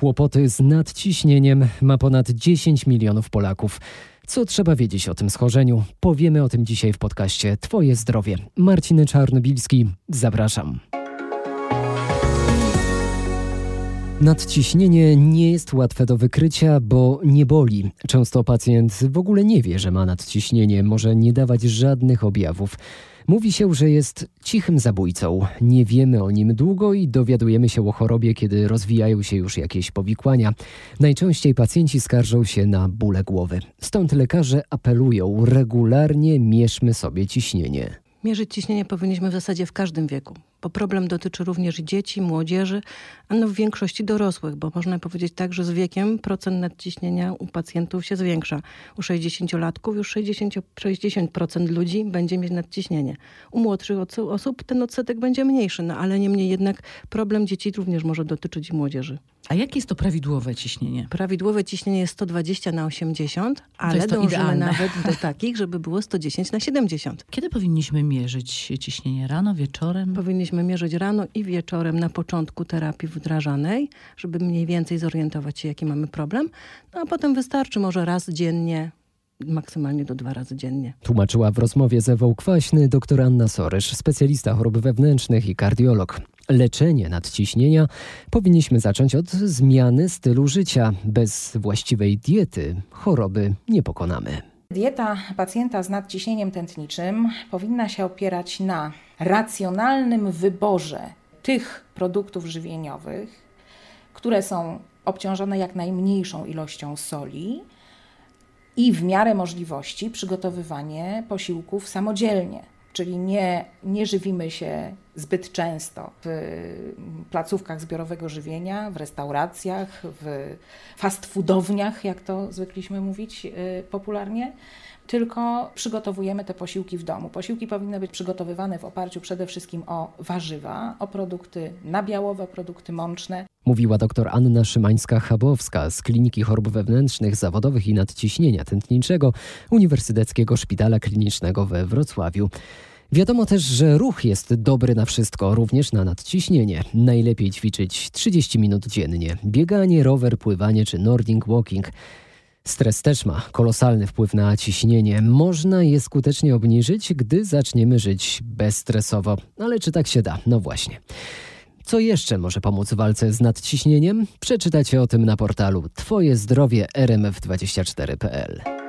Kłopoty z nadciśnieniem ma ponad 10 milionów Polaków. Co trzeba wiedzieć o tym schorzeniu? Powiemy o tym dzisiaj w podcaście Twoje zdrowie. Marcin Czarnobilski, zapraszam. Nadciśnienie nie jest łatwe do wykrycia, bo nie boli. Często pacjent w ogóle nie wie, że ma nadciśnienie, może nie dawać żadnych objawów. Mówi się, że jest cichym zabójcą. Nie wiemy o nim długo i dowiadujemy się o chorobie, kiedy rozwijają się już jakieś powikłania. Najczęściej pacjenci skarżą się na bóle głowy. Stąd lekarze apelują: regularnie mierzmy sobie ciśnienie. Mierzyć ciśnienie powinniśmy w zasadzie w każdym wieku bo problem dotyczy również dzieci, młodzieży, a no w większości dorosłych, bo można powiedzieć tak, że z wiekiem procent nadciśnienia u pacjentów się zwiększa. U 60-latków już 60%, 60% ludzi będzie mieć nadciśnienie. U młodszych osób ten odsetek będzie mniejszy, no ale niemniej jednak problem dzieci również może dotyczyć młodzieży. A jakie jest to prawidłowe ciśnienie? Prawidłowe ciśnienie jest 120 na 80, ale dążymy idealne. nawet do takich, żeby było 110 na 70. Kiedy powinniśmy mierzyć ciśnienie? Rano, wieczorem? Powinniśmy mierzyć rano i wieczorem na początku terapii wdrażanej, żeby mniej więcej zorientować się, jaki mamy problem. No a potem wystarczy może raz dziennie, maksymalnie do dwa razy dziennie. Tłumaczyła w rozmowie z Ewą Kwaśny dr Anna Sorysz, specjalista chorób wewnętrznych i kardiolog. Leczenie nadciśnienia powinniśmy zacząć od zmiany stylu życia. Bez właściwej diety choroby nie pokonamy. Dieta pacjenta z nadciśnieniem tętniczym powinna się opierać na racjonalnym wyborze tych produktów żywieniowych, które są obciążone jak najmniejszą ilością soli i w miarę możliwości przygotowywanie posiłków samodzielnie czyli nie, nie żywimy się zbyt często w placówkach zbiorowego żywienia, w restauracjach, w fast foodowniach, jak to zwykliśmy mówić y, popularnie, tylko przygotowujemy te posiłki w domu. Posiłki powinny być przygotowywane w oparciu przede wszystkim o warzywa, o produkty nabiałowe, produkty mączne. Mówiła dr Anna Szymańska-Chabowska z Kliniki Chorób Wewnętrznych, Zawodowych i Nadciśnienia Tętniczego Uniwersyteckiego Szpitala Klinicznego we Wrocławiu. Wiadomo też, że ruch jest dobry na wszystko, również na nadciśnienie. Najlepiej ćwiczyć 30 minut dziennie. Bieganie, rower, pływanie czy Nordic Walking. Stres też ma kolosalny wpływ na ciśnienie. Można je skutecznie obniżyć, gdy zaczniemy żyć bezstresowo. Ale czy tak się da? No właśnie. Co jeszcze może pomóc w walce z nadciśnieniem? Przeczytacie o tym na portalu Twoje zdrowie rmf24.pl.